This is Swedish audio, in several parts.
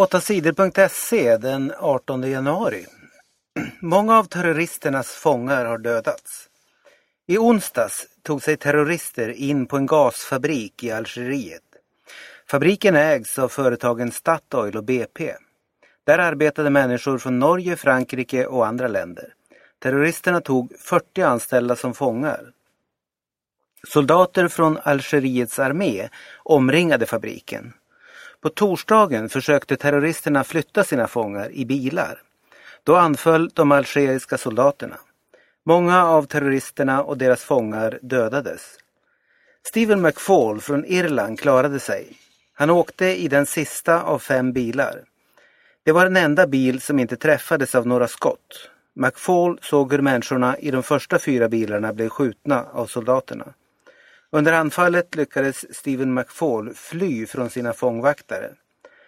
8sidor.se den 18 januari. Många av terroristernas fångar har dödats. I onsdags tog sig terrorister in på en gasfabrik i Algeriet. Fabriken ägs av företagen Statoil och BP. Där arbetade människor från Norge, Frankrike och andra länder. Terroristerna tog 40 anställda som fångar. Soldater från Algeriets armé omringade fabriken. På torsdagen försökte terroristerna flytta sina fångar i bilar. Då anföll de algeriska soldaterna. Många av terroristerna och deras fångar dödades. Stephen McFall från Irland klarade sig. Han åkte i den sista av fem bilar. Det var den enda bil som inte träffades av några skott. McFall såg hur människorna i de första fyra bilarna blev skjutna av soldaterna. Under anfallet lyckades Stephen McFall fly från sina fångvaktare.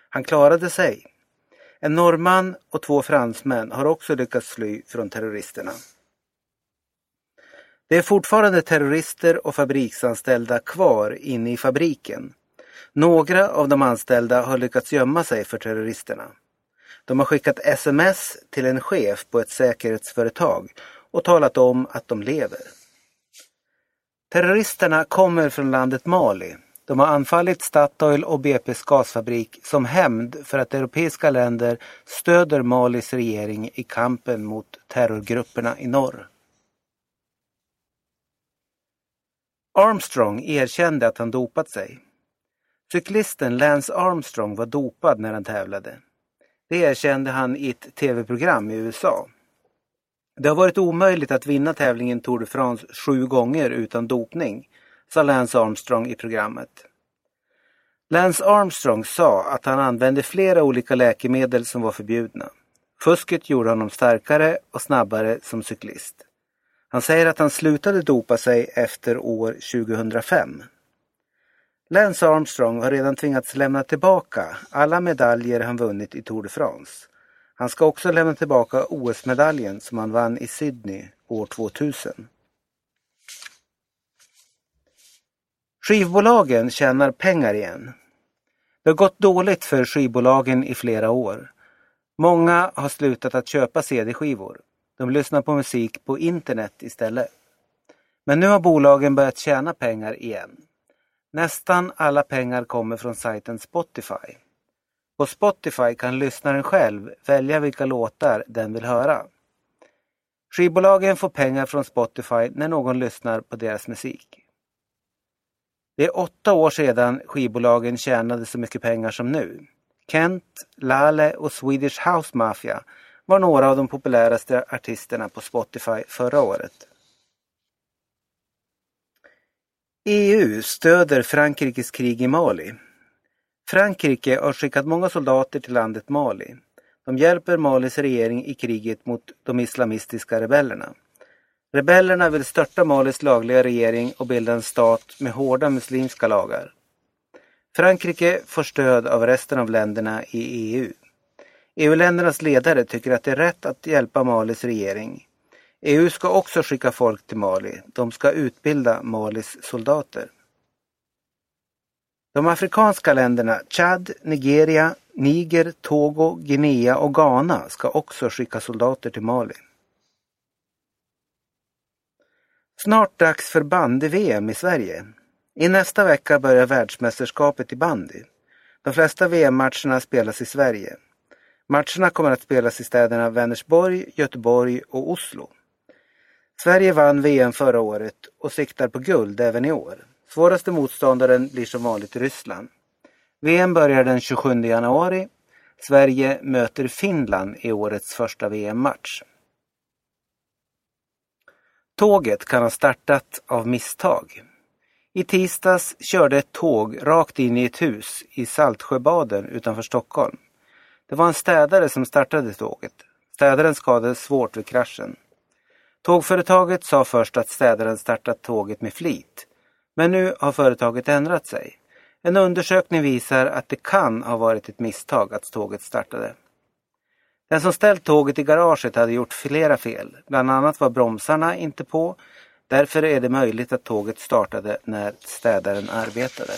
Han klarade sig. En norrman och två fransmän har också lyckats fly från terroristerna. Det är fortfarande terrorister och fabriksanställda kvar inne i fabriken. Några av de anställda har lyckats gömma sig för terroristerna. De har skickat sms till en chef på ett säkerhetsföretag och talat om att de lever. Terroristerna kommer från landet Mali. De har anfallit Statoil och BPs gasfabrik som hämnd för att europeiska länder stöder Malis regering i kampen mot terrorgrupperna i norr. Armstrong erkände att han dopat sig. Cyklisten Lance Armstrong var dopad när han tävlade. Det erkände han i ett tv-program i USA. Det har varit omöjligt att vinna tävlingen Tour de France sju gånger utan dopning, sa Lance Armstrong i programmet. Lance Armstrong sa att han använde flera olika läkemedel som var förbjudna. Fusket gjorde honom starkare och snabbare som cyklist. Han säger att han slutade dopa sig efter år 2005. Lance Armstrong har redan tvingats lämna tillbaka alla medaljer han vunnit i Tour de France. Han ska också lämna tillbaka OS-medaljen som han vann i Sydney år 2000. Skivbolagen tjänar pengar igen. Det har gått dåligt för skivbolagen i flera år. Många har slutat att köpa CD-skivor. De lyssnar på musik på internet istället. Men nu har bolagen börjat tjäna pengar igen. Nästan alla pengar kommer från sajten Spotify. På Spotify kan lyssnaren själv välja vilka låtar den vill höra. Skivbolagen får pengar från Spotify när någon lyssnar på deras musik. Det är åtta år sedan skivbolagen tjänade så mycket pengar som nu. Kent, Lale och Swedish House Mafia var några av de populäraste artisterna på Spotify förra året. EU stöder Frankrikes krig i Mali. Frankrike har skickat många soldater till landet Mali. De hjälper Malis regering i kriget mot de islamistiska rebellerna. Rebellerna vill störta Malis lagliga regering och bilda en stat med hårda muslimska lagar. Frankrike får stöd av resten av länderna i EU. EU-ländernas ledare tycker att det är rätt att hjälpa Malis regering. EU ska också skicka folk till Mali. De ska utbilda Malis soldater. De afrikanska länderna Chad, Nigeria, Niger, Togo, Guinea och Ghana ska också skicka soldater till Mali. Snart dags för bandy-VM i Sverige. I nästa vecka börjar världsmästerskapet i bandy. De flesta VM-matcherna spelas i Sverige. Matcherna kommer att spelas i städerna Vänersborg, Göteborg och Oslo. Sverige vann VM förra året och siktar på guld även i år. Svåraste motståndaren blir som vanligt Ryssland. VM börjar den 27 januari. Sverige möter Finland i årets första VM-match. Tåget kan ha startat av misstag. I tisdags körde ett tåg rakt in i ett hus i Saltsjöbaden utanför Stockholm. Det var en städare som startade tåget. Städaren skadades svårt vid kraschen. Tågföretaget sa först att städaren startat tåget med flit. Men nu har företaget ändrat sig. En undersökning visar att det kan ha varit ett misstag att tåget startade. Den som ställt tåget i garaget hade gjort flera fel. Bland annat var bromsarna inte på. Därför är det möjligt att tåget startade när städaren arbetade.